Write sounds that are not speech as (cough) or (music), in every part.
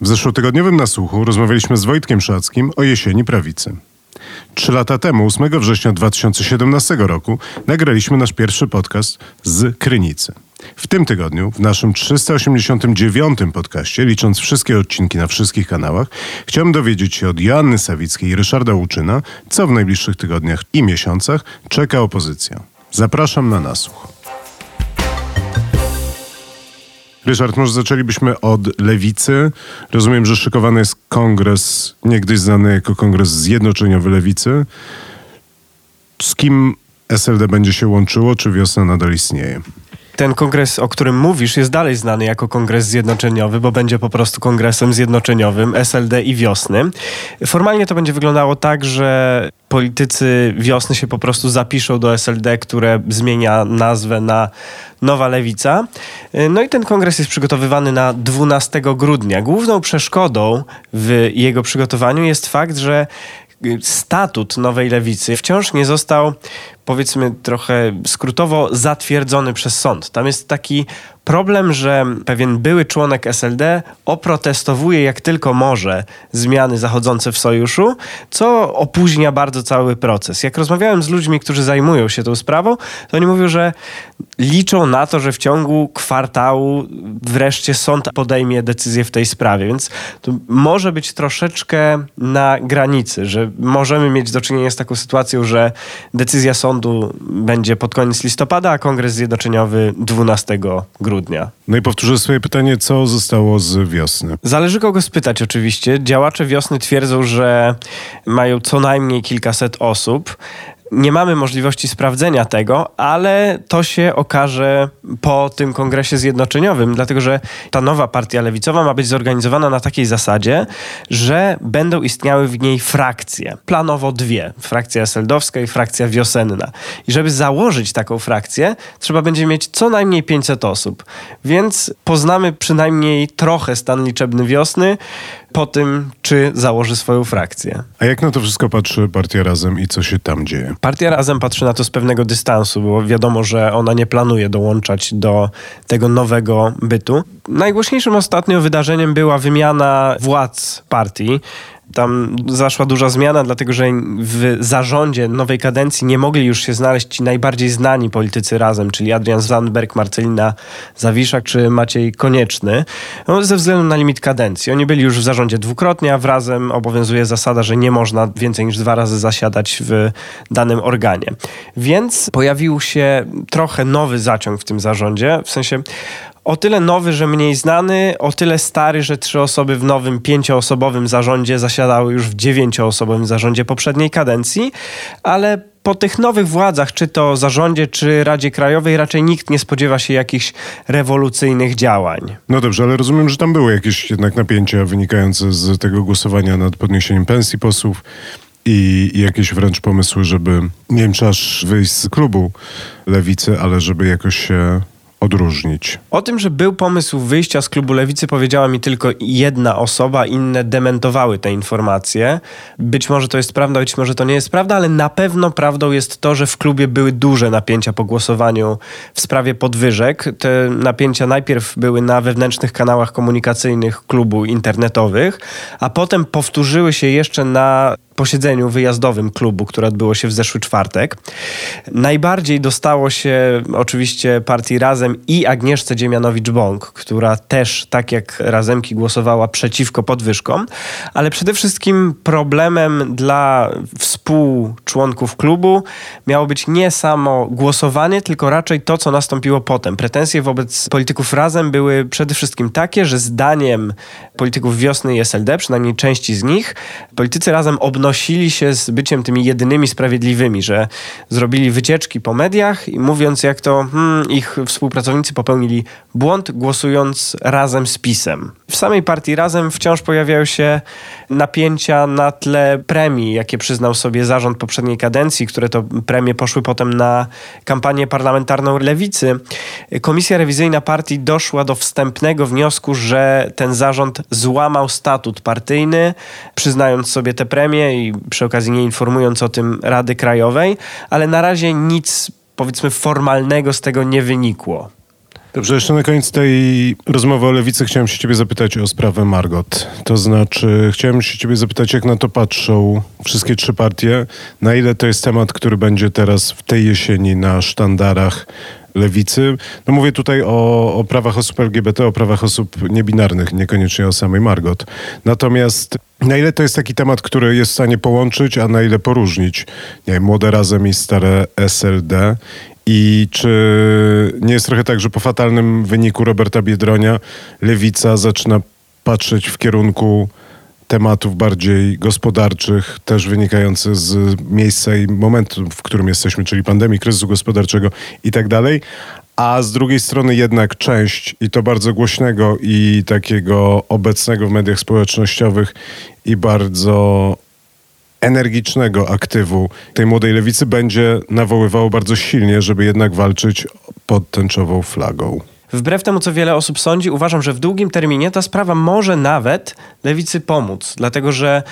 W zeszłotygodniowym nasłuchu rozmawialiśmy z Wojtkiem Szackim o jesieni prawicy. Trzy lata temu, 8 września 2017 roku, nagraliśmy nasz pierwszy podcast z Krynicy. W tym tygodniu, w naszym 389 podcaście, licząc wszystkie odcinki na wszystkich kanałach, chciałem dowiedzieć się od Joanny Sawickiej i Ryszarda Łuczyna, co w najbliższych tygodniach i miesiącach czeka opozycja. Zapraszam na nasłuch. Ryszard, może zaczęlibyśmy od lewicy. Rozumiem, że szykowany jest kongres, niegdyś znany jako kongres zjednoczeniowy lewicy. Z kim SLD będzie się łączyło, czy wiosna nadal istnieje? Ten kongres, o którym mówisz, jest dalej znany jako kongres zjednoczeniowy, bo będzie po prostu kongresem zjednoczeniowym SLD i wiosny. Formalnie to będzie wyglądało tak, że politycy wiosny się po prostu zapiszą do SLD, które zmienia nazwę na Nowa Lewica. No i ten kongres jest przygotowywany na 12 grudnia. Główną przeszkodą w jego przygotowaniu jest fakt, że statut Nowej Lewicy wciąż nie został powiedzmy trochę skrótowo zatwierdzony przez sąd. Tam jest taki problem, że pewien były członek SLD oprotestowuje jak tylko może zmiany zachodzące w sojuszu, co opóźnia bardzo cały proces. Jak rozmawiałem z ludźmi, którzy zajmują się tą sprawą, to oni mówią, że liczą na to, że w ciągu kwartału wreszcie sąd podejmie decyzję w tej sprawie. Więc to może być troszeczkę na granicy, że możemy mieć do czynienia z taką sytuacją, że decyzja sądu będzie pod koniec listopada, a kongres zjednoczeniowy 12 grudnia. No i powtórzę swoje pytanie, co zostało z wiosny? Zależy kogo spytać oczywiście. Działacze wiosny twierdzą, że mają co najmniej kilkaset osób. Nie mamy możliwości sprawdzenia tego, ale to się okaże po tym kongresie zjednoczeniowym, dlatego że ta nowa partia lewicowa ma być zorganizowana na takiej zasadzie, że będą istniały w niej frakcje. Planowo dwie. Frakcja eseldowska i frakcja wiosenna. I żeby założyć taką frakcję, trzeba będzie mieć co najmniej 500 osób. Więc poznamy przynajmniej trochę stan liczebny wiosny po tym, czy założy swoją frakcję. A jak na to wszystko patrzy Partia Razem i co się tam dzieje? Partia Razem patrzy na to z pewnego dystansu, bo wiadomo, że ona nie planuje dołączać do tego nowego bytu. Najgłośniejszym ostatnio wydarzeniem była wymiana władz partii. Tam zaszła duża zmiana, dlatego że w zarządzie nowej kadencji nie mogli już się znaleźć ci najbardziej znani politycy razem, czyli Adrian Zandberg, Marcelina Zawiszak czy Maciej Konieczny, no, ze względu na limit kadencji. Oni byli już w zarządzie dwukrotnie, a razem obowiązuje zasada, że nie można więcej niż dwa razy zasiadać w danym organie. Więc pojawił się trochę nowy zaciąg w tym zarządzie, w sensie o tyle nowy, że mniej znany, o tyle stary, że trzy osoby w nowym pięcioosobowym zarządzie zasiadały już w dziewięcioosobowym zarządzie poprzedniej kadencji, ale po tych nowych władzach, czy to zarządzie, czy Radzie Krajowej, raczej nikt nie spodziewa się jakichś rewolucyjnych działań. No dobrze, ale rozumiem, że tam były jakieś jednak napięcia wynikające z tego głosowania nad podniesieniem pensji posłów i jakieś wręcz pomysły, żeby nie wiem, czy aż wyjść z klubu lewicy, ale żeby jakoś się odróżnić? O tym, że był pomysł wyjścia z klubu lewicy, powiedziała mi tylko jedna osoba, inne dementowały te informacje. Być może to jest prawda, być może to nie jest prawda, ale na pewno prawdą jest to, że w klubie były duże napięcia po głosowaniu w sprawie podwyżek. Te napięcia najpierw były na wewnętrznych kanałach komunikacyjnych klubu internetowych, a potem powtórzyły się jeszcze na posiedzeniu wyjazdowym klubu, które odbyło się w zeszły czwartek. Najbardziej dostało się oczywiście partii Razem i Agnieszce Dziemianowicz-Bąk, która też, tak jak Razemki, głosowała przeciwko podwyżkom, ale przede wszystkim problemem dla współczłonków klubu miało być nie samo głosowanie, tylko raczej to, co nastąpiło potem. Pretensje wobec polityków Razem były przede wszystkim takie, że zdaniem polityków Wiosny i SLD, przynajmniej części z nich, politycy Razem obnosili się z byciem tymi jedynymi sprawiedliwymi, że zrobili wycieczki po mediach i mówiąc, jak to hmm, ich współpracownicy współpracownicy popełnili błąd głosując razem z PiSem. W samej partii razem wciąż pojawiają się napięcia na tle premii, jakie przyznał sobie zarząd poprzedniej kadencji, które to premie poszły potem na kampanię parlamentarną lewicy. Komisja rewizyjna partii doszła do wstępnego wniosku, że ten zarząd złamał statut partyjny, przyznając sobie te premie i przy okazji nie informując o tym Rady Krajowej, ale na razie nic powiedzmy formalnego z tego nie wynikło. Dobrze, jeszcze na koniec tej rozmowy o lewicy chciałem się ciebie zapytać o sprawę Margot. To znaczy, chciałem się ciebie zapytać, jak na to patrzą wszystkie trzy partie, na ile to jest temat, który będzie teraz w tej jesieni na sztandarach lewicy. No mówię tutaj o, o prawach osób LGBT, o prawach osób niebinarnych, niekoniecznie o samej Margot. Natomiast na ile to jest taki temat, który jest w stanie połączyć, a na ile poróżnić, nie wiem, młode razem i stare SLD i czy nie jest trochę tak, że po fatalnym wyniku Roberta Biedronia lewica zaczyna patrzeć w kierunku tematów bardziej gospodarczych, też wynikających z miejsca i momentu, w którym jesteśmy, czyli pandemii, kryzysu gospodarczego i tak dalej. A z drugiej strony jednak część, i to bardzo głośnego i takiego obecnego w mediach społecznościowych i bardzo energicznego aktywu tej młodej lewicy będzie nawoływało bardzo silnie, żeby jednak walczyć pod tęczową flagą. Wbrew temu, co wiele osób sądzi, uważam, że w długim terminie ta sprawa może nawet lewicy pomóc, dlatego że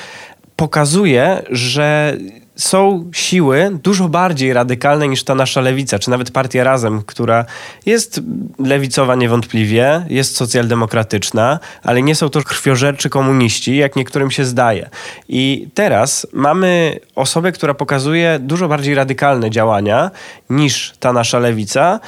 pokazuje, że są siły dużo bardziej radykalne niż ta nasza lewica, czy nawet partia Razem, która jest lewicowa niewątpliwie, jest socjaldemokratyczna, ale nie są to krwiożerczy komuniści, jak niektórym się zdaje. I teraz mamy osobę, która pokazuje dużo bardziej radykalne działania niż ta nasza lewica,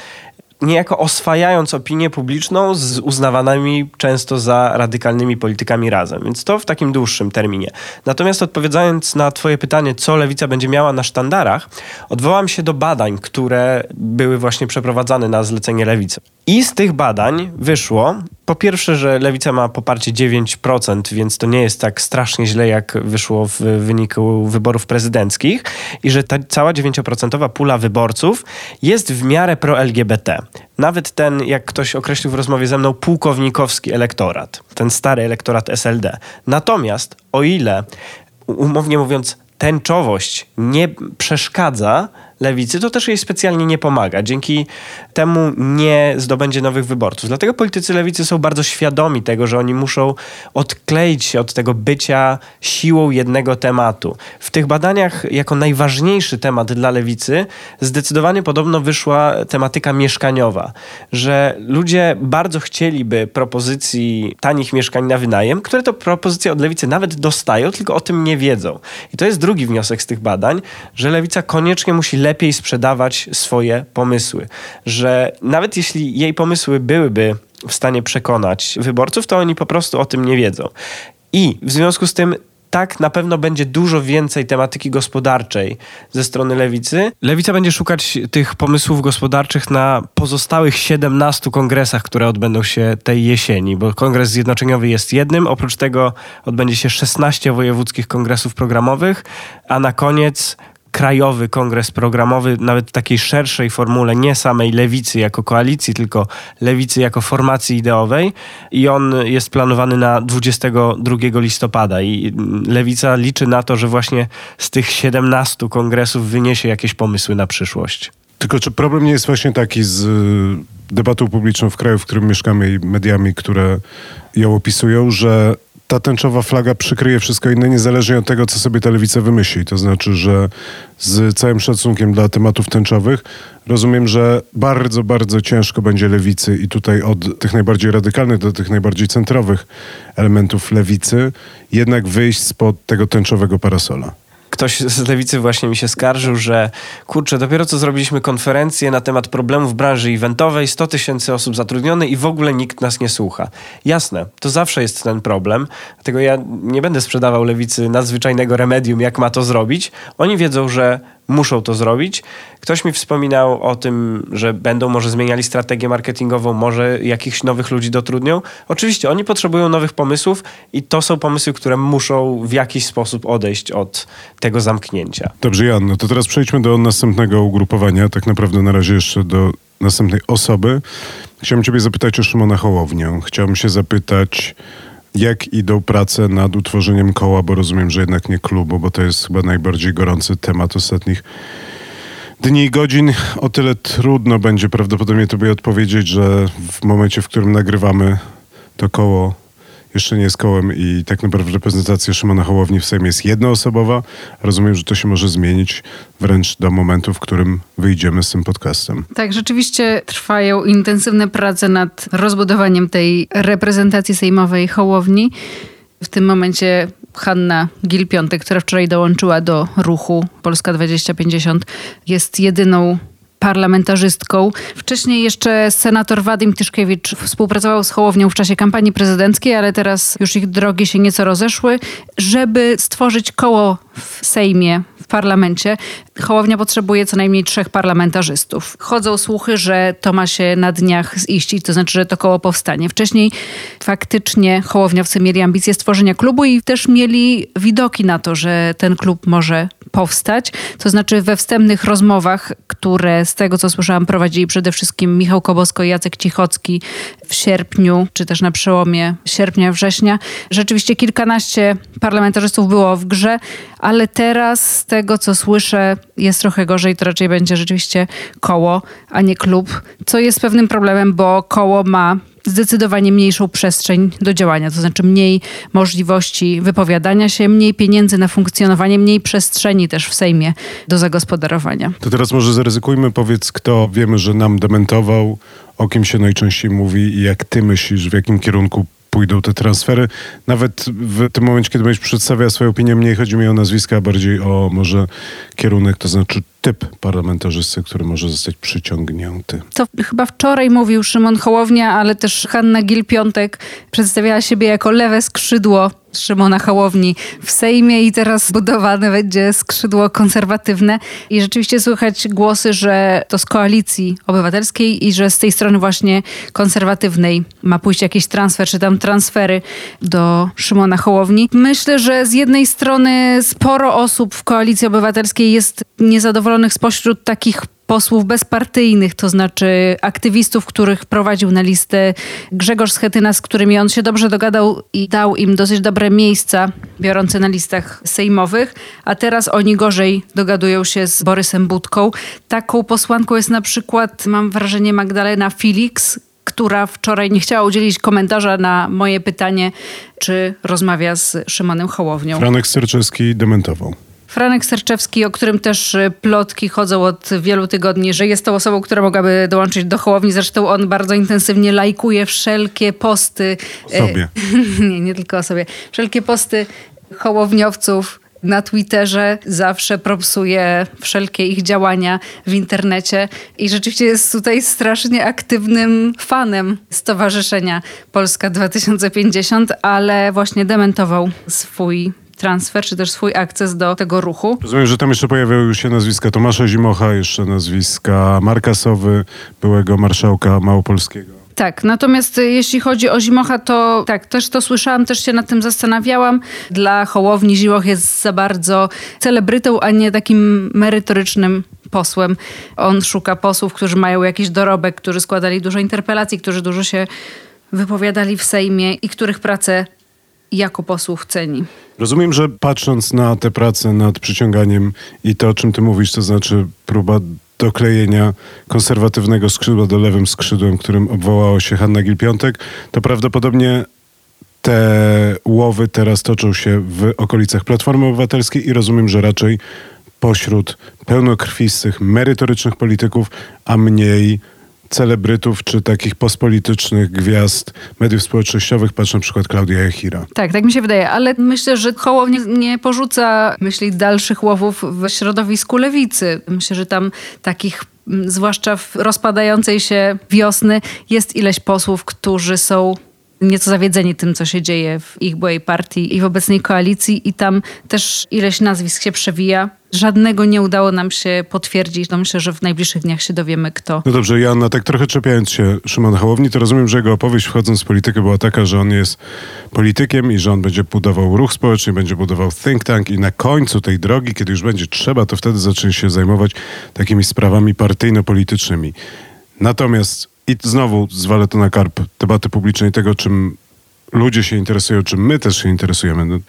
niejako oswajając opinię publiczną z uznawanymi często za radykalnymi politykami razem. Więc to w takim dłuższym terminie. Natomiast odpowiadając na Twoje pytanie, co lewica będzie miała na sztandarach, odwołam się do badań, które były właśnie przeprowadzane na zlecenie lewicy. I z tych badań wyszło, po pierwsze, że lewica ma poparcie 9%, więc to nie jest tak strasznie źle, jak wyszło w wyniku wyborów prezydenckich, i że ta cała 9% pula wyborców jest w miarę pro-LGBT. Nawet ten, jak ktoś określił w rozmowie ze mną, pułkownikowski elektorat, ten stary elektorat SLD. Natomiast o ile, umownie mówiąc, tęczowość nie przeszkadza lewicy, to też jej specjalnie nie pomaga. Dzięki temu nie zdobędzie nowych wyborców. Dlatego politycy lewicy są bardzo świadomi tego, że oni muszą odkleić się od tego bycia siłą jednego tematu. W tych badaniach jako najważniejszy temat dla lewicy zdecydowanie podobno wyszła tematyka mieszkaniowa, że ludzie bardzo chcieliby propozycji tanich mieszkań na wynajem, które to propozycje od lewicy nawet dostają, tylko o tym nie wiedzą. I to jest drugi wniosek z tych badań, że lewica koniecznie musi lepiej sprzedawać swoje pomysły. Że nawet jeśli jej pomysły byłyby w stanie przekonać wyborców, to oni po prostu o tym nie wiedzą. I w związku z tym tak na pewno będzie dużo więcej tematyki gospodarczej ze strony lewicy. Lewica będzie szukać tych pomysłów gospodarczych na pozostałych 17 kongresach, które odbędą się tej jesieni, bo kongres zjednoczeniowy jest jednym, oprócz tego odbędzie się 16 wojewódzkich kongresów programowych, a na koniec krajowy kongres programowy, nawet w takiej szerszej formule, nie samej lewicy jako koalicji, tylko lewicy jako formacji ideowej. I on jest planowany na 22 listopada. I lewica liczy na to, że właśnie z tych 17 kongresów wyniesie jakieś pomysły na przyszłość. Tylko czy problem nie jest właśnie taki z y, debatą publiczną w kraju, w którym mieszkamy i mediami, które ją opisują, że ta tęczowa flaga przykryje wszystko inne, niezależnie od tego, co sobie ta lewica wymyśli. To znaczy, że z całym szacunkiem dla tematów tęczowych, rozumiem, że bardzo, bardzo ciężko będzie lewicy i tutaj od tych najbardziej radykalnych do tych najbardziej centrowych elementów lewicy jednak wyjść spod tego tęczowego parasola ktoś z lewicy właśnie mi się skarżył, że kurczę, dopiero co zrobiliśmy konferencję na temat problemów branży eventowej, 100 tysięcy osób zatrudnionych i w ogóle nikt nas nie słucha. Jasne, to zawsze jest ten problem, dlatego ja nie będę sprzedawał lewicy nadzwyczajnego remedium, jak ma to zrobić. Oni wiedzą, że muszą to zrobić. Ktoś mi wspominał o tym, że będą może zmieniali strategię marketingową, może jakichś nowych ludzi dotrudnią. Oczywiście oni potrzebują nowych pomysłów i to są pomysły, które muszą w jakiś sposób odejść od tego zamknięcia. Dobrze, Jan, no to teraz przejdźmy do następnego ugrupowania, tak naprawdę na razie jeszcze do następnej osoby. Chciałbym ciebie zapytać o Szymona Hołownię. Chciałbym się zapytać, jak idą prace nad utworzeniem koła, bo rozumiem, że jednak nie klubu, bo to jest chyba najbardziej gorący temat ostatnich dni i godzin. O tyle trudno będzie prawdopodobnie tobie odpowiedzieć, że w momencie, w którym nagrywamy to koło jeszcze nie jest kołem i tak naprawdę reprezentacja Szymona Hołowni w Sejmie jest jednoosobowa. Rozumiem, że to się może zmienić wręcz do momentu, w którym wyjdziemy z tym podcastem. Tak, rzeczywiście trwają intensywne prace nad rozbudowaniem tej reprezentacji sejmowej Hołowni. W tym momencie Hanna Gil-Piątek, która wczoraj dołączyła do ruchu Polska 2050, jest jedyną parlamentarzystką. Wcześniej jeszcze senator Wadim Tyszkiewicz współpracował z Hołownią w czasie kampanii prezydenckiej, ale teraz już ich drogi się nieco rozeszły. Żeby stworzyć koło w Sejmie, w parlamencie, Hołownia potrzebuje co najmniej trzech parlamentarzystów. Chodzą słuchy, że to ma się na dniach ziścić, to znaczy, że to koło powstanie. Wcześniej faktycznie Hołowniowcy mieli ambicje stworzenia klubu i też mieli widoki na to, że ten klub może powstać. To znaczy we wstępnych rozmowach, które z tego co słyszałam prowadzili przede wszystkim Michał Kobosko i Jacek Cichocki w sierpniu, czy też na przełomie sierpnia-września, rzeczywiście kilkanaście parlamentarzystów było w grze, ale teraz z tego co słyszę jest trochę gorzej, to raczej będzie rzeczywiście koło, a nie klub, co jest pewnym problemem, bo koło ma zdecydowanie mniejszą przestrzeń do działania, to znaczy mniej możliwości wypowiadania się, mniej pieniędzy na funkcjonowanie, mniej przestrzeni też w Sejmie do zagospodarowania. To teraz może zaryzykujmy, powiedz kto wiemy, że nam dementował, o kim się najczęściej mówi i jak ty myślisz, w jakim kierunku pójdą te transfery. Nawet w tym momencie, kiedy będziesz przedstawiał swoją opinię, mniej chodzi mi o nazwiska, a bardziej o może kierunek, to znaczy typ parlamentarzysty, który może zostać przyciągnięty. To chyba wczoraj mówił Szymon Hołownia, ale też Hanna Gil-Piątek przedstawiała siebie jako lewe skrzydło Szymona Hołowni w Sejmie i teraz budowane będzie skrzydło konserwatywne. I rzeczywiście słychać głosy, że to z koalicji obywatelskiej i że z tej strony właśnie konserwatywnej ma pójść jakiś transfer, czy tam transfery do Szymona Hołowni. Myślę, że z jednej strony sporo osób w koalicji obywatelskiej jest niezadowolonych spośród takich posłów bezpartyjnych, to znaczy aktywistów, których prowadził na listę Grzegorz Schetyna, z którymi on się dobrze dogadał i dał im dosyć dobre miejsca biorące na listach sejmowych, a teraz oni gorzej dogadują się z Borysem Budką. Taką posłanką jest na przykład, mam wrażenie, Magdalena Felix, która wczoraj nie chciała udzielić komentarza na moje pytanie, czy rozmawia z Szymonem Hołownią. Franek Sterczewski dementował. Franek Serczewski, o którym też y, plotki chodzą od wielu tygodni, że jest to osobą, która mogłaby dołączyć do Hołowni. Zresztą on bardzo intensywnie lajkuje wszelkie posty. O sobie. (laughs) nie, nie tylko o sobie. Wszelkie posty hołowniowców na Twitterze zawsze propsuje wszelkie ich działania w internecie i rzeczywiście jest tutaj strasznie aktywnym fanem Stowarzyszenia Polska 2050, ale właśnie dementował swój transfer, czy też swój akces do tego ruchu. Rozumiem, że tam jeszcze pojawiają się nazwiska Tomasza Zimocha, jeszcze nazwiska Marka Sowy, byłego marszałka Małopolskiego. Tak, natomiast jeśli chodzi o Zimocha, to tak, też to słyszałam, też się nad tym zastanawiałam. Dla Hołowni Zimoch jest za bardzo celebrytą, a nie takim merytorycznym posłem. On szuka posłów, którzy mają jakiś dorobek, którzy składali dużo interpelacji, którzy dużo się wypowiadali w Sejmie i których pracę jako posłów ceni. Rozumiem, że patrząc na te prace nad przyciąganiem i to, o czym ty mówisz, to znaczy próba doklejenia konserwatywnego skrzydła do lewym skrzydłem, którym obwołało się Hanna Gil-Piątek, to prawdopodobnie te łowy teraz toczą się w okolicach Platformy Obywatelskiej i rozumiem, że raczej pośród pełnokrwistych, merytorycznych polityków, a mniej celebrytów czy takich postpolitycznych gwiazd mediów społecznościowych, patrz na przykład Klaudia Jachira. Tak, tak mi się wydaje, ale myślę, że Hołownia nie porzuca myśli dalszych łowów w środowisku lewicy. Myślę, że tam takich mm, zwłaszcza w rozpadającej się wiosny jest ileś posłów, którzy są nieco zawiedzeni tym, co się dzieje w ich byłej partii i w obecnej koalicji i tam też ileś nazwisk się przewija. Żadnego nie udało nam się potwierdzić. No myślę, że w najbliższych dniach się dowiemy, kto. No dobrze, Joanna, tak trochę czepiając się Szymona Hołowni, to rozumiem, że jego opowieść wchodząc w politykę była taka, że on jest politykiem i że on będzie budował ruch społeczny, będzie budował think tank i na końcu tej drogi, kiedy już będzie trzeba, to wtedy zacznie się zajmować takimi sprawami partyjno-politycznymi. Natomiast i znowu zwalę to na karp debaty publicznej tego, czym ludzie się interesują, czym my też się interesujemy, no,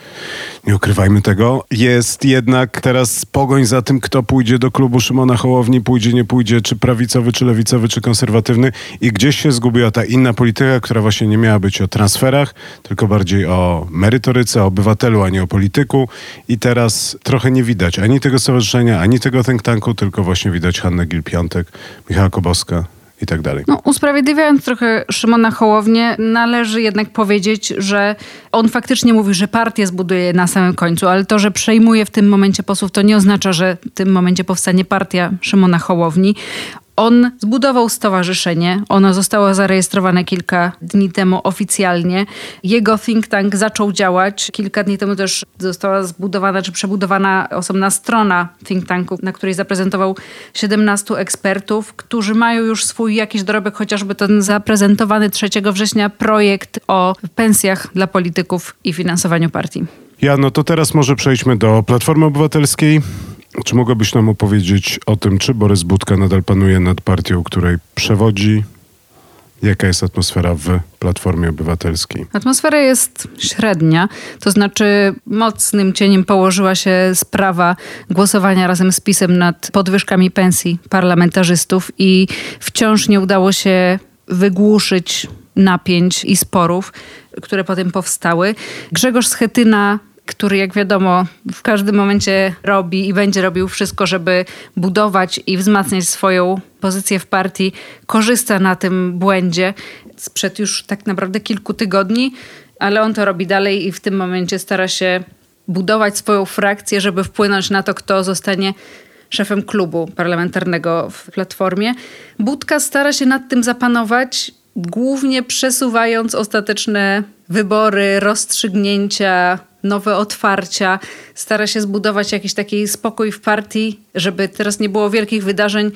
nie ukrywajmy tego, jest jednak teraz pogoń za tym, kto pójdzie do klubu Szymona Hołowni, pójdzie, nie pójdzie, czy prawicowy, czy lewicowy, czy konserwatywny. I gdzieś się zgubiła ta inna polityka, która właśnie nie miała być o transferach, tylko bardziej o merytoryce, o obywatelu, a nie o polityku. I teraz trochę nie widać ani tego stowarzyszenia, ani tego think tanku, tylko właśnie widać Hannę Gil-Piątek, Michała Koboska, i tak dalej. No, usprawiedliwiając trochę Szymona Hołownię, należy jednak powiedzieć, że on faktycznie mówi, że partię zbuduje na samym końcu, ale to, że przejmuje w tym momencie posłów, to nie oznacza, że w tym momencie powstanie partia Szymona Hołowni. On zbudował stowarzyszenie, ono zostało zarejestrowane kilka dni temu oficjalnie. Jego think tank zaczął działać. Kilka dni temu też została zbudowana czy przebudowana osobna strona think tanku, na której zaprezentował 17 ekspertów, którzy mają już swój jakiś dorobek, chociażby ten zaprezentowany 3 września projekt o pensjach dla polityków i finansowaniu partii. Ja, no to teraz może przejdźmy do Platformy Obywatelskiej. Czy mogłabyś nam opowiedzieć o tym, czy Borys Budka nadal panuje nad partią, której przewodzi? Jaka jest atmosfera w Platformie Obywatelskiej? Atmosfera jest średnia, to znaczy mocnym cieniem położyła się sprawa głosowania razem z PiSem nad podwyżkami pensji parlamentarzystów i wciąż nie udało się wygłuszyć napięć i sporów, które potem powstały. Grzegorz Schetyna który jak wiadomo w każdym momencie robi i będzie robił wszystko, żeby budować i wzmacniać swoją pozycję w partii, korzysta na tym błędzie sprzed już tak naprawdę kilku tygodni, ale on to robi dalej i w tym momencie stara się budować swoją frakcję, żeby wpłynąć na to, kto zostanie szefem klubu parlamentarnego w Platformie. Budka stara się nad tym zapanować, głównie przesuwając ostateczne wybory, rozstrzygnięcia, nowe otwarcia, stara się zbudować jakiś taki spokój w partii, żeby teraz nie było wielkich wydarzeń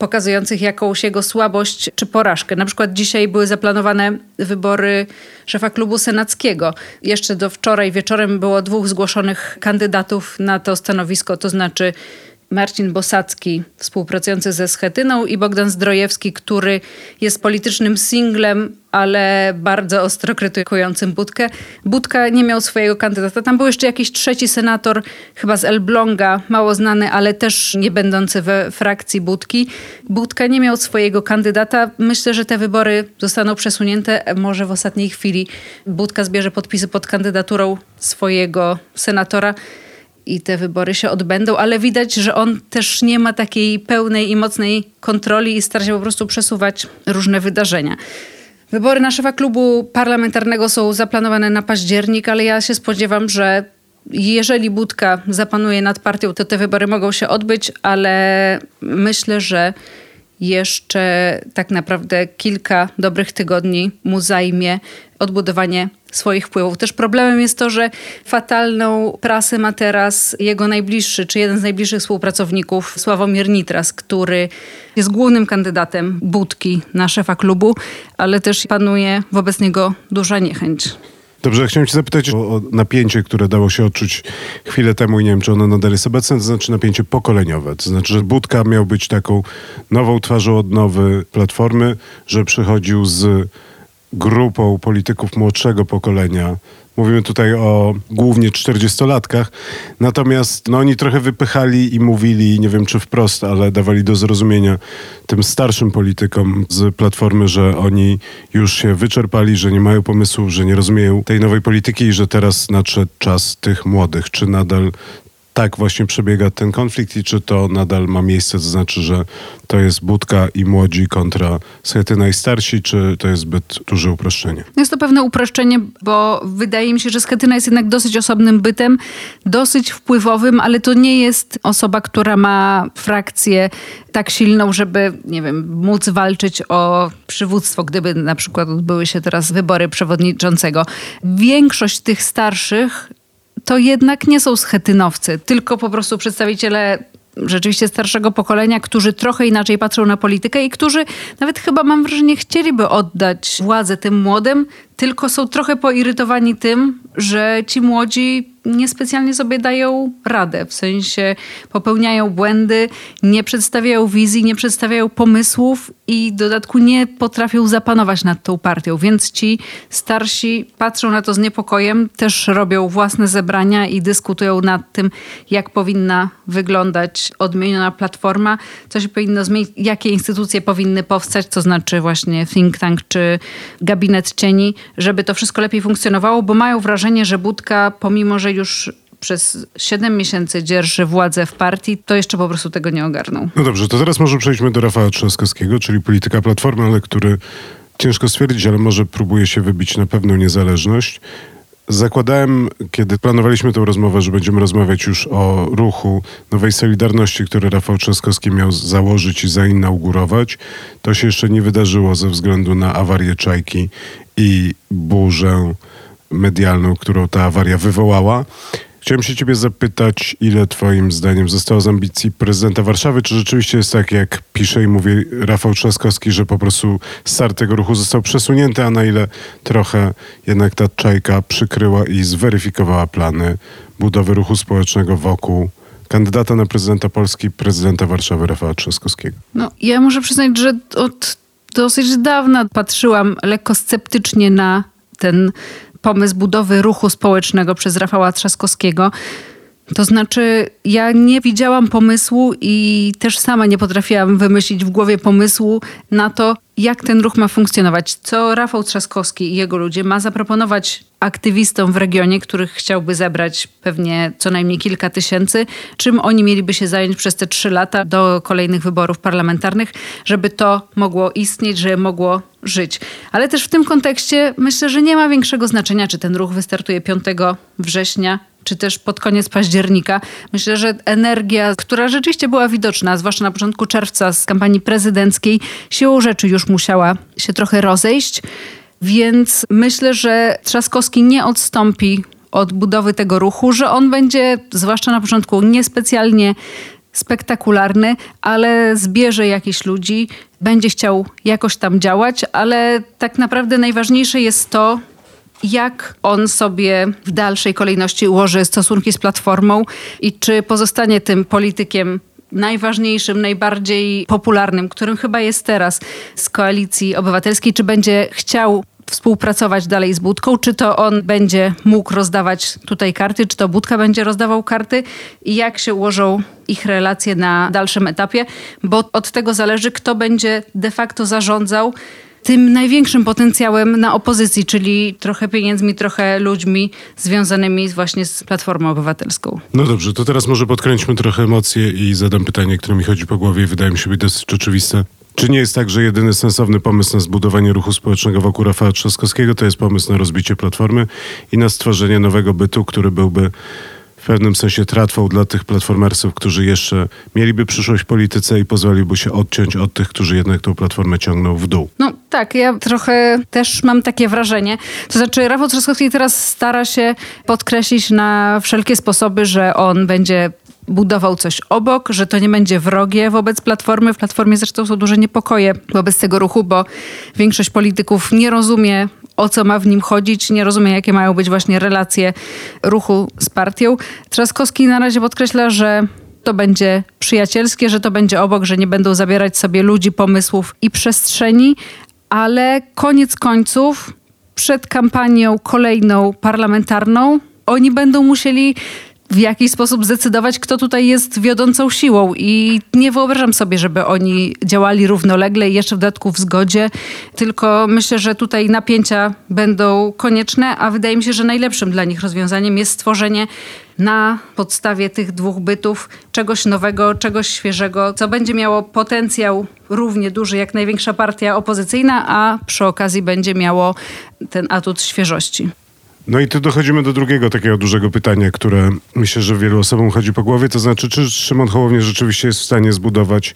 pokazujących jakąś jego słabość czy porażkę. Na przykład dzisiaj były zaplanowane wybory szefa klubu senackiego. Jeszcze do wczoraj wieczorem było dwóch zgłoszonych kandydatów na to stanowisko, to znaczy Marcin Bosacki, współpracujący ze Schetyną i Bogdan Zdrojewski, który jest politycznym singlem, ale bardzo ostro krytykującym Budkę. Budka nie miał swojego kandydata. Tam był jeszcze jakiś trzeci senator, chyba z Elbląga, mało znany, ale też nie będący we frakcji Budki. Budka nie miał swojego kandydata. Myślę, że te wybory zostaną przesunięte. Może w ostatniej chwili Budka zbierze podpisy pod kandydaturą swojego senatora i te wybory się odbędą, ale widać, że on też nie ma takiej pełnej i mocnej kontroli i stara się po prostu przesuwać różne wydarzenia. Wybory na szefa klubu parlamentarnego są zaplanowane na październik, ale ja się spodziewam, że jeżeli Budka zapanuje nad partią, to te wybory mogą się odbyć, ale myślę, że jeszcze tak naprawdę kilka dobrych tygodni mu zajmie odbudowanie swoich wpływów. Też problemem jest to, że fatalną prasę ma teraz jego najbliższy, czy jeden z najbliższych współpracowników, Sławomir Nitras, który jest głównym kandydatem Budki na szefa klubu, ale też panuje wobec niego duża niechęć. Dobrze, chciałem cię zapytać o, o, napięcie, które dało się odczuć chwilę temu i nie wiem, czy ono nadal jest obecne, to znaczy napięcie pokoleniowe. To znaczy, że Budka miał być taką nową twarzą odnowy Platformy, że przychodził z grupą polityków młodszego pokolenia. Mówimy tutaj o głównie 40-latkach. Natomiast no, oni trochę wypychali i mówili, nie wiem czy wprost, ale dawali do zrozumienia tym starszym politykom z Platformy, że oni już się wyczerpali, że nie mają pomysłu, że nie rozumieją tej nowej polityki i że teraz nadszedł czas tych młodych. Czy nadal tak właśnie przebiega ten konflikt i czy to nadal ma miejsce, to znaczy, że to jest Budka i młodzi kontra Schety najstarsi, czy to jest zbyt duże uproszczenie? Jest to pewne uproszczenie, bo wydaje mi się, że Schetyna jest jednak dosyć osobnym bytem, dosyć wpływowym, ale to nie jest osoba, która ma frakcję tak silną, żeby, nie wiem, móc walczyć o przywództwo, gdyby na przykład odbyły się teraz wybory przewodniczącego. Większość tych starszych to jednak nie są schetynowcy, tylko po prostu przedstawiciele rzeczywiście starszego pokolenia, którzy trochę inaczej patrzą na politykę i którzy nawet chyba mam wrażenie chcieliby oddać władzę tym młodym, tylko są trochę poirytowani tym, że ci młodzi niespecjalnie sobie dają radę. W sensie popełniają błędy, nie przedstawiają wizji, nie przedstawiają pomysłów i dodatku nie potrafią zapanować nad tą partią. Więc ci starsi patrzą na to z niepokojem, też robią własne zebrania i dyskutują nad tym, jak powinna wyglądać odmieniona platforma, co się powinno zmienić, jakie instytucje powinny powstać, to znaczy właśnie think tank czy gabinet cieni, żeby to wszystko lepiej funkcjonowało, bo mają wrażenie, że Budka, pomimo że już przez 7 miesięcy dzierży władzę w partii, to jeszcze po prostu tego nie ogarnął. No dobrze, to teraz może przejdźmy do Rafała Trzaskowskiego, czyli polityka Platformy, ale który ciężko stwierdzić, ale może próbuje się wybić na pewną niezależność. Zakładałem, kiedy planowaliśmy tę rozmowę, że będziemy rozmawiać już o ruchu Nowej Solidarności, który Rafał Trzaskowski miał założyć i zainaugurować. To się jeszcze nie wydarzyło ze względu na awarię Czajki i burzę medialną, którą ta awaria wywołała. Chciałem się ciebie zapytać, ile twoim zdaniem zostało z ambicji prezydenta Warszawy? Czy rzeczywiście jest tak, jak pisze i mówi Rafał Trzaskowski, że po prostu start tego ruchu został przesunięty, a na ile trochę jednak ta czajka przykryła i zweryfikowała plany budowy ruchu społecznego wokół kandydata na prezydenta Polski, prezydenta Warszawy Rafała Trzaskowskiego? No, ja muszę przyznać, że od dosyć dawna patrzyłam lekko sceptycznie na ten pomysł budowy ruchu społecznego przez Rafała Trzaskowskiego. To znaczy, ja nie widziałam pomysłu i też sama nie potrafiłam wymyślić w głowie pomysłu na to, jak ten ruch ma funkcjonować. Co Rafał Trzaskowski i jego ludzie ma zaproponować aktywistom w regionie, których chciałby zebrać pewnie co najmniej kilka tysięcy, czym oni mieliby się zająć przez te trzy lata do kolejnych wyborów parlamentarnych, żeby to mogło istnieć, żeby mogło żyć. Ale też w tym kontekście myślę, że nie ma większego znaczenia, czy ten ruch wystartuje 5 września czy też pod koniec października. Myślę, że energia, która rzeczywiście była widoczna, zwłaszcza na początku czerwca z kampanii prezydenckiej, siłą rzeczy już musiała się trochę rozejść. Więc myślę, że Trzaskowski nie odstąpi od budowy tego ruchu, że on będzie, zwłaszcza na początku, niespecjalnie spektakularny, ale zbierze jakichś ludzi, będzie chciał jakoś tam działać, ale tak naprawdę najważniejsze jest to, jak on sobie w dalszej kolejności ułoży stosunki z Platformą i czy pozostanie tym politykiem najważniejszym, najbardziej popularnym, którym chyba jest teraz z koalicji obywatelskiej, czy będzie chciał współpracować dalej z Budką, czy to on będzie mógł rozdawać tutaj karty, czy to Budka będzie rozdawał karty i jak się ułożą ich relacje na dalszym etapie, bo od tego zależy, kto będzie de facto zarządzał tym największym potencjałem na opozycji, czyli trochę pieniędzmi, trochę ludźmi związanymi właśnie z Platformą Obywatelską. No dobrze, to teraz może podkręćmy trochę emocje i zadam pytanie, które mi chodzi po głowie i wydaje mi się być dosyć oczywiste. Czy nie jest tak, że jedyny sensowny pomysł na zbudowanie ruchu społecznego wokół Rafała Trzaskowskiego to jest pomysł na rozbicie Platformy i na stworzenie nowego bytu, który byłby w pewnym sensie tratwą dla tych platformersów, którzy jeszcze mieliby przyszłość w polityce i pozwoliłby się odciąć od tych, którzy jednak tą platformę ciągną w dół. No tak, ja trochę też mam takie wrażenie. To znaczy Rafał Trzaskowski teraz stara się podkreślić na wszelkie sposoby, że on będzie budował coś obok, że to nie będzie wrogie wobec Platformy. W Platformie zresztą są duże niepokoje wobec tego ruchu, bo większość polityków nie rozumie o co ma w nim chodzić, nie rozumie, jakie mają być właśnie relacje ruchu z partią. Trzaskowski na razie podkreśla, że to będzie przyjacielskie, że to będzie obok, że nie będą zabierać sobie ludzi, pomysłów i przestrzeni, ale koniec końców przed kampanią kolejną parlamentarną oni będą musieli w jakiś sposób zdecydować, kto tutaj jest wiodącą siłą. I nie wyobrażam sobie, żeby oni działali równolegle i jeszcze w dodatku w zgodzie, tylko myślę, że tutaj napięcia będą konieczne, a wydaje mi się, że najlepszym dla nich rozwiązaniem jest stworzenie na podstawie tych dwóch bytów czegoś nowego, czegoś świeżego, co będzie miało potencjał równie duży jak największa partia opozycyjna, a przy okazji będzie miało ten atut świeżości. No i tu dochodzimy do drugiego takiego dużego pytania, które myślę, że wielu osobom chodzi po głowie. To znaczy, czy Szymon Hołownia rzeczywiście jest w stanie zbudować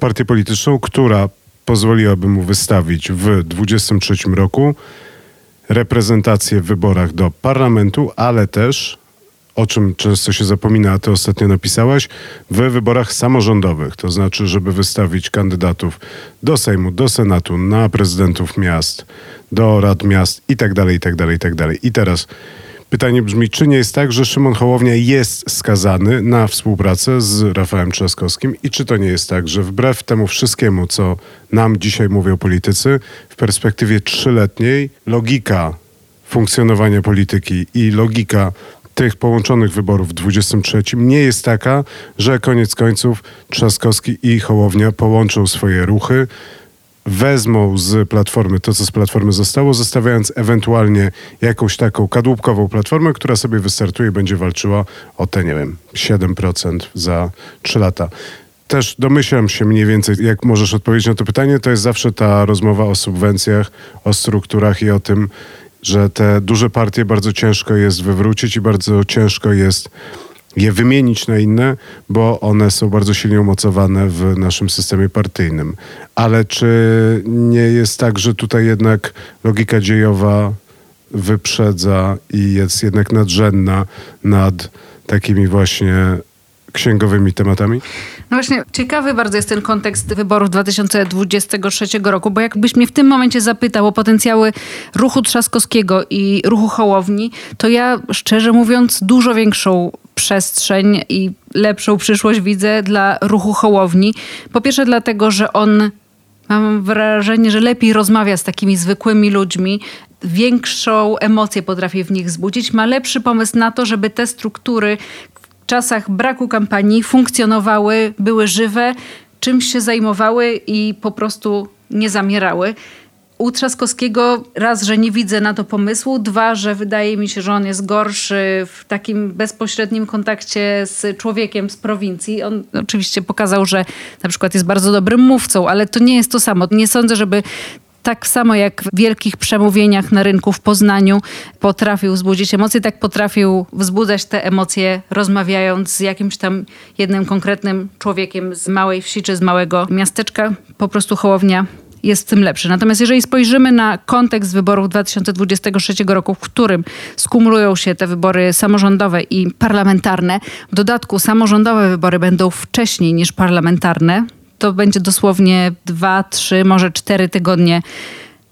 partię polityczną, która pozwoliłaby mu wystawić w 2023 roku reprezentację w wyborach do parlamentu, ale też o czym często się zapomina, a ty ostatnio napisałaś, w wyborach samorządowych. To znaczy, żeby wystawić kandydatów do Sejmu, do Senatu, na prezydentów miast, do rad miast i tak dalej, i tak dalej, i tak dalej. I teraz Pytanie brzmi, czy nie jest tak, że Szymon Hołownia jest skazany na współpracę z Rafałem Trzaskowskim i czy to nie jest tak, że wbrew temu wszystkiemu, co nam dzisiaj mówią politycy, w perspektywie trzyletniej logika funkcjonowania polityki i logika tych połączonych wyborów w 23 nie jest taka, że koniec końców Trzaskowski i Hołownia połączą swoje ruchy, wezmą z platformy to, co z platformy zostało, zostawiając ewentualnie jakąś taką kadłubkową platformę, która sobie wystartuje i będzie walczyła o te, nie wiem, 7% za 3 lata. Też domyślam się mniej więcej, jak możesz odpowiedzieć na to pytanie, to jest zawsze ta rozmowa o subwencjach, o strukturach i o tym, że te duże partie bardzo ciężko jest wywrócić i bardzo ciężko jest je wymienić na inne, bo one są bardzo silnie umocowane w naszym systemie partyjnym. Ale czy nie jest tak, że tutaj jednak logika dziejowa wyprzedza i jest jednak nadrzędna nad takimi właśnie księgowymi tematami? No właśnie, ciekawy bardzo jest ten kontekst wyborów 2023 roku, bo jakbyś mnie w tym momencie zapytał o potencjały ruchu Trzaskowskiego i ruchu Hołowni, to ja szczerze mówiąc dużo większą przestrzeń i lepszą przyszłość widzę dla ruchu Hołowni. Po pierwsze dlatego, że on mam wrażenie, że lepiej rozmawia z takimi zwykłymi ludźmi, większą emocję potrafi w nich wzbudzić, ma lepszy pomysł na to, żeby te struktury, czasach braku kampanii funkcjonowały, były żywe, czymś się zajmowały i po prostu nie zamierały. U Trzaskowskiego raz, że nie widzę na to pomysłu, dwa, że wydaje mi się, że on jest gorszy w takim bezpośrednim kontakcie z człowiekiem z prowincji. On oczywiście pokazał, że na przykład jest bardzo dobrym mówcą, ale to nie jest to samo. Nie sądzę, żeby tak samo jak w wielkich przemówieniach na rynku w Poznaniu potrafił wzbudzić emocje, tak potrafił wzbudzać te emocje rozmawiając z jakimś tam jednym konkretnym człowiekiem z małej wsi czy z małego miasteczka. Po prostu Hołownia jest tym lepszy. Natomiast jeżeli spojrzymy na kontekst wyborów 2023 roku, w którym skumulują się te wybory samorządowe i parlamentarne, w dodatku samorządowe wybory będą wcześniej niż parlamentarne, to będzie dosłownie dwa, trzy, może cztery tygodnie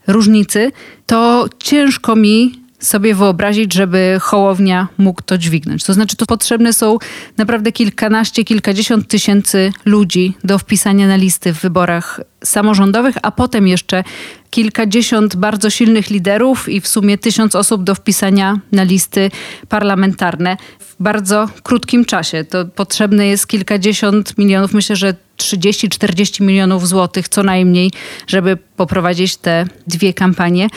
różnicy, to ciężko mi sobie wyobrazić, żeby Hołownia mógł to dźwignąć. To znaczy, to potrzebne są naprawdę kilkanaście, kilkadziesiąt tysięcy ludzi do wpisania na listy w wyborach samorządowych, a potem jeszcze kilkadziesiąt bardzo silnych liderów i w sumie tysiąc osób do wpisania na listy parlamentarne w bardzo krótkim czasie. To potrzebne jest kilkadziesiąt milionów, myślę, że 30-40 milionów złotych co najmniej, żeby poprowadzić te dwie kampanie.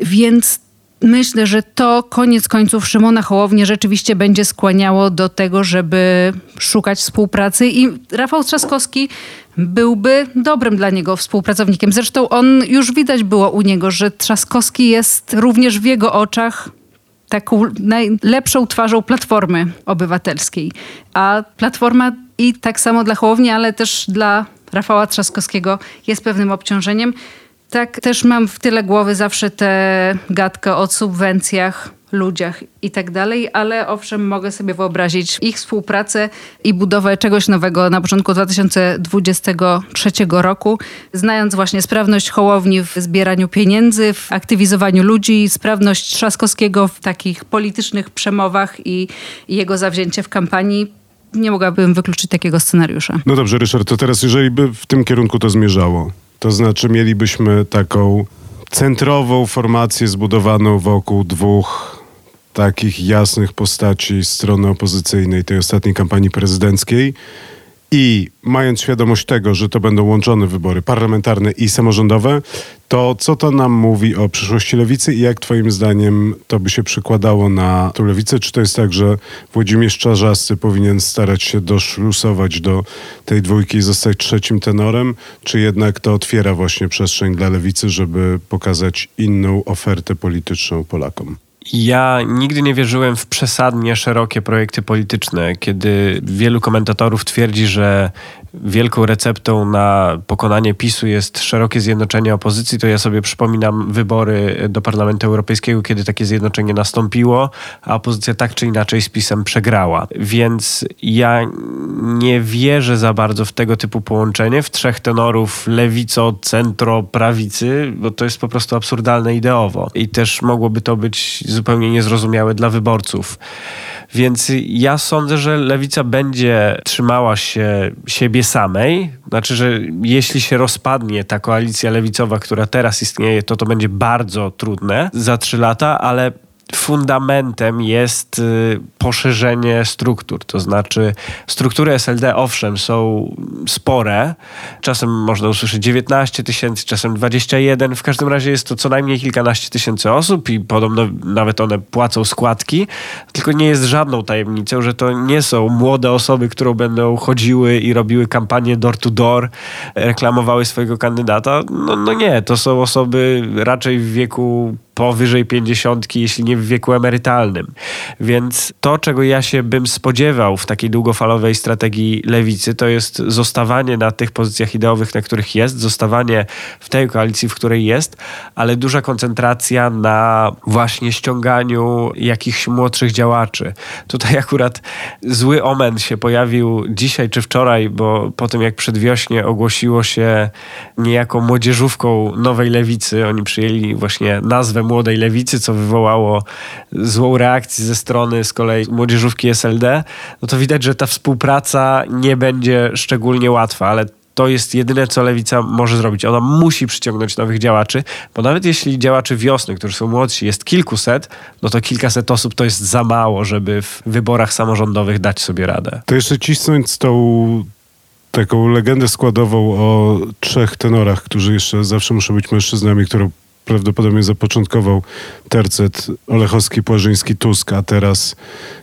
Więc myślę, że to koniec końców Szymona Hołownię rzeczywiście będzie skłaniało do tego, żeby szukać współpracy i Rafał Trzaskowski byłby dobrym dla niego współpracownikiem. Zresztą on już widać było u niego, że Trzaskowski jest również w jego oczach taką najlepszą twarzą Platformy Obywatelskiej. A Platforma i tak samo dla Hołowni, ale też dla Rafała Trzaskowskiego jest pewnym obciążeniem. Tak, też mam w tyle głowy zawsze tę gadkę o subwencjach, ludziach i tak dalej, ale owszem, mogę sobie wyobrazić ich współpracę i budowę czegoś nowego na początku 2023 roku, znając właśnie sprawność Hołowni w zbieraniu pieniędzy, w aktywizowaniu ludzi, sprawność Trzaskowskiego w takich politycznych przemowach i, jego zawzięcie w kampanii. Nie mogłabym wykluczyć takiego scenariusza. No dobrze, Ryszard, to teraz jeżeli by w tym kierunku to zmierzało, to znaczy mielibyśmy taką centrową formację zbudowaną wokół dwóch takich jasnych postaci strony opozycyjnej tej ostatniej kampanii prezydenckiej. I mając świadomość tego, że to będą łączone wybory parlamentarne i samorządowe, to co to nam mówi o przyszłości lewicy i jak twoim zdaniem to by się przykładało na tą lewicę? Czy to jest tak, że Włodzimierz Czarzasty powinien starać się doszlusować do tej dwójki i zostać trzecim tenorem? Czy jednak to otwiera właśnie przestrzeń dla lewicy, żeby pokazać inną ofertę polityczną Polakom? Ja nigdy nie wierzyłem w przesadnie szerokie projekty polityczne, kiedy wielu komentatorów twierdzi, że wielką receptą na pokonanie PiSu jest szerokie zjednoczenie opozycji, to ja sobie przypominam wybory do Parlamentu Europejskiego, kiedy takie zjednoczenie nastąpiło, a opozycja tak czy inaczej z PiSem przegrała. Więc ja nie wierzę za bardzo w tego typu połączenie, w trzech tenorów lewico, centro, prawicy, bo to jest po prostu absurdalne ideowo. I też mogłoby to być zupełnie niezrozumiałe dla wyborców. Więc ja sądzę, że lewica będzie trzymała się siebie samej. Znaczy, że jeśli się rozpadnie ta koalicja lewicowa, która teraz istnieje, to to będzie bardzo trudne za trzy lata, ale fundamentem jest y, poszerzenie struktur. To znaczy, struktury SLD owszem są spore. Czasem można usłyszeć 19 tysięcy, czasem 21. W każdym razie jest to co najmniej kilkanaście tysięcy osób i podobno nawet one płacą składki. Tylko nie jest żadną tajemnicą, że to nie są młode osoby, które będą chodziły i robiły kampanię door to door, reklamowały swojego kandydata. No, no nie, to są osoby raczej w wieku powyżej pięćdziesiątki, jeśli nie w wieku emerytalnym. Więc to, czego ja się bym spodziewał w takiej długofalowej strategii lewicy, to jest zostawanie na tych pozycjach ideowych, na których jest, zostawanie w tej koalicji, w której jest, ale duża koncentracja na właśnie ściąganiu jakichś młodszych działaczy. Tutaj akurat zły omen się pojawił dzisiaj czy wczoraj, bo po tym jak przedwiośnie ogłosiło się niejako młodzieżówką nowej lewicy, oni przyjęli właśnie nazwę młodej lewicy, co wywołało złą reakcję ze strony z kolei młodzieżówki SLD, no to widać, że ta współpraca nie będzie szczególnie łatwa, ale to jest jedyne, co lewica może zrobić. Ona musi przyciągnąć nowych działaczy, bo nawet jeśli działaczy wiosny, którzy są młodsi, jest kilkuset, no to kilkaset osób to jest za mało, żeby w wyborach samorządowych dać sobie radę. To jeszcze cisnąć tą taką legendę składową o trzech tenorach, którzy jeszcze zawsze muszą być mężczyznami, którą prawdopodobnie zapoczątkował tercet Olechowski, Płażyński, Tusk, a teraz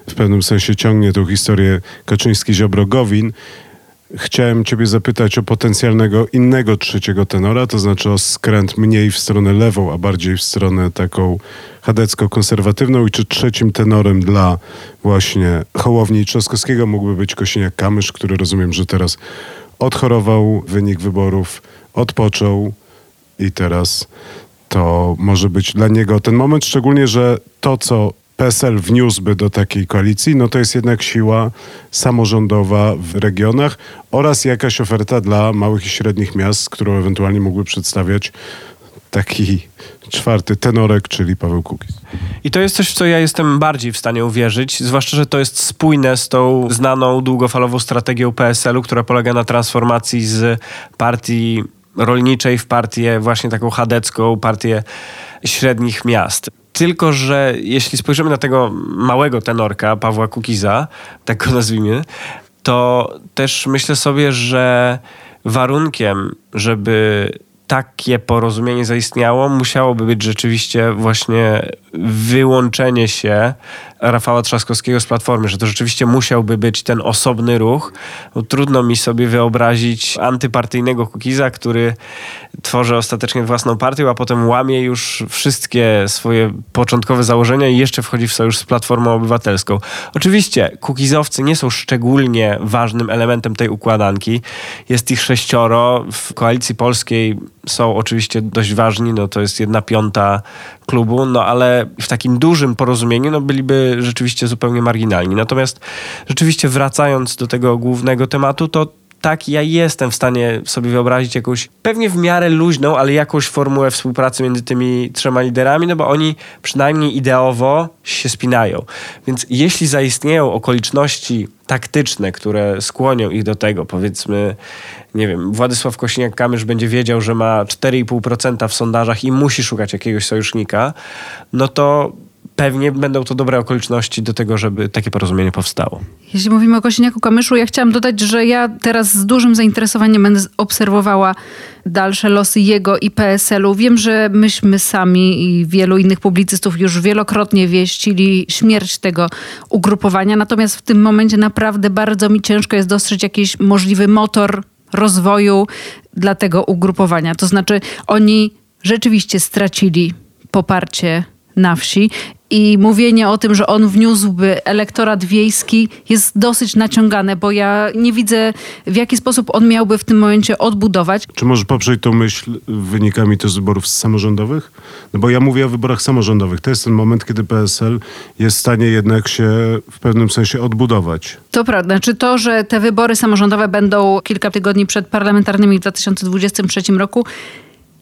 w pewnym sensie ciągnie tą historię Kaczyński-Ziobro-Gowin. Chciałem ciebie zapytać o potencjalnego innego trzeciego tenora, to znaczy o skręt mniej w stronę lewą, a bardziej w stronę taką chadecko-konserwatywną i czy trzecim tenorem dla właśnie Hołowni Trzaskowskiego mógłby być Kosiniak-Kamysz, który rozumiem, że teraz odchorował wynik wyborów, odpoczął i teraz to może być dla niego ten moment, szczególnie, że to, co PSL wniósłby do takiej koalicji, no to jest jednak siła samorządowa w regionach oraz jakaś oferta dla małych i średnich miast, którą ewentualnie mógłby przedstawiać taki czwarty tenorek, czyli Paweł Kukiz. I to jest coś, w co ja jestem bardziej w stanie uwierzyć, zwłaszcza, że to jest spójne z tą znaną długofalową strategią PSL-u, która polega na transformacji z partii rolniczej w partię właśnie taką chadecką, partię średnich miast. Tylko, że jeśli spojrzymy na tego małego tenorka, Pawła Kukiza, tak go nazwijmy, to też myślę sobie, że warunkiem, żeby takie porozumienie zaistniało, musiałoby być rzeczywiście właśnie wyłączenie się Rafała Trzaskowskiego z Platformy, że to rzeczywiście musiałby być ten osobny ruch. Trudno mi sobie wyobrazić antypartyjnego Kukiza, który tworzy ostatecznie własną partię, a potem łamie już wszystkie swoje początkowe założenia i jeszcze wchodzi w sojusz z Platformą Obywatelską. Oczywiście Kukizowcy nie są szczególnie ważnym elementem tej układanki. Jest ich sześcioro. W Koalicji Polskiej są oczywiście dość ważni, no to jest jedna piąta klubu, no ale w takim dużym porozumieniu no byliby rzeczywiście zupełnie marginalni. Natomiast rzeczywiście wracając do tego głównego tematu, to tak, ja jestem w stanie sobie wyobrazić jakąś, pewnie w miarę luźną, ale jakąś formułę współpracy między tymi trzema liderami, no bo oni przynajmniej ideowo się spinają. Więc jeśli zaistnieją okoliczności taktyczne, które skłonią ich do tego, powiedzmy, nie wiem, Władysław Kośniak-Kamysz będzie wiedział, że ma 4,5% w sondażach i musi szukać jakiegoś sojusznika, no to pewnie będą to dobre okoliczności do tego, żeby takie porozumienie powstało. Jeśli mówimy o Kosiniaku Kamyszu, ja chciałam dodać, że ja teraz z dużym zainteresowaniem będę obserwowała dalsze losy jego i PSL-u. Wiem, że myśmy sami i wielu innych publicystów już wielokrotnie wieścili śmierć tego ugrupowania, natomiast w tym momencie naprawdę bardzo mi ciężko jest dostrzec jakiś możliwy motor rozwoju dla tego ugrupowania. To znaczy oni rzeczywiście stracili poparcie na wsi i mówienie o tym, że on wniósłby elektorat wiejski jest dosyć naciągane, bo ja nie widzę w jaki sposób on miałby w tym momencie odbudować. Czy możesz poprzeć tą myśl wynikami też wyborów samorządowych? No bo ja mówię o wyborach samorządowych. To jest ten moment, kiedy PSL jest w stanie jednak się w pewnym sensie odbudować. To prawda. Czy to, że te wybory samorządowe będą kilka tygodni przed parlamentarnymi w 2023 roku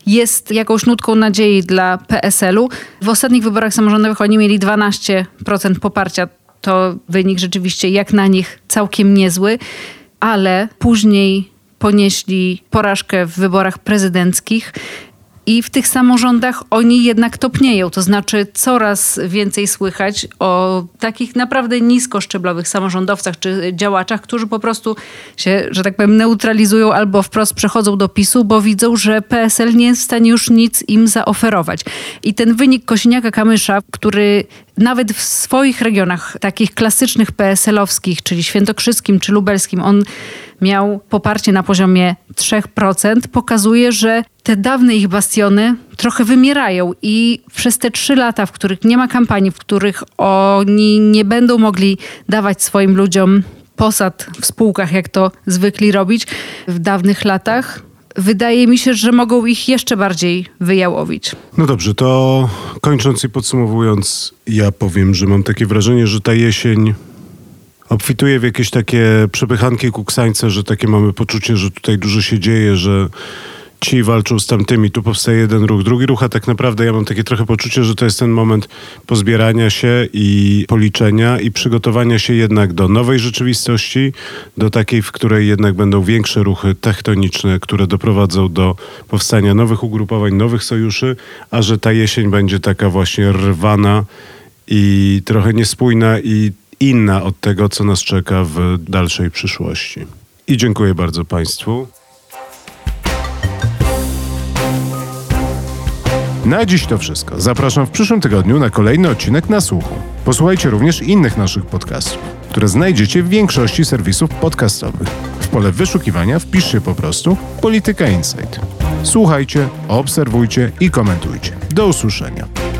jest jakąś nutką nadziei dla PSL-u. W ostatnich wyborach samorządowych oni mieli 12% poparcia. To wynik rzeczywiście jak na nich całkiem niezły, ale później ponieśli porażkę w wyborach prezydenckich. I w tych samorządach oni jednak topnieją, to znaczy coraz więcej słychać o takich naprawdę niskoszczeblowych samorządowcach czy działaczach, którzy po prostu się, że tak powiem, neutralizują albo wprost przechodzą do PiSu, bo widzą, że PSL nie jest w stanie już nic im zaoferować. I ten wynik Kosiniaka-Kamysza, który nawet w swoich regionach, takich klasycznych PSL-owskich, czyli świętokrzyskim czy lubelskim, on miał poparcie na poziomie 3%, pokazuje, że te dawne ich bastiony trochę wymierają i przez te trzy lata, w których nie ma kampanii, w których oni nie będą mogli dawać swoim ludziom posad w spółkach, jak to zwykli robić w dawnych latach, wydaje mi się, że mogą ich jeszcze bardziej wyjałowić. No dobrze, to kończąc i podsumowując, ja powiem, że mam takie wrażenie, że ta jesień obfituje w jakieś takie przepychanki kuksańce, że takie mamy poczucie, że tutaj dużo się dzieje, że ci walczą z tamtymi, tu powstaje jeden ruch, drugi ruch, a tak naprawdę ja mam takie trochę poczucie, że to jest ten moment pozbierania się i policzenia i przygotowania się jednak do nowej rzeczywistości, do takiej, w której jednak będą większe ruchy tektoniczne, które doprowadzą do powstania nowych ugrupowań, nowych sojuszy, a że ta jesień będzie taka właśnie rwana i trochę niespójna i inna od tego, co nas czeka w dalszej przyszłości. I dziękuję bardzo Państwu. Na dziś to wszystko. Zapraszam w przyszłym tygodniu na kolejny odcinek na słuchu. Posłuchajcie również innych naszych podcastów, które znajdziecie w większości serwisów podcastowych. W pole wyszukiwania wpiszcie po prostu Polityka Insight. Słuchajcie, obserwujcie i komentujcie. Do usłyszenia.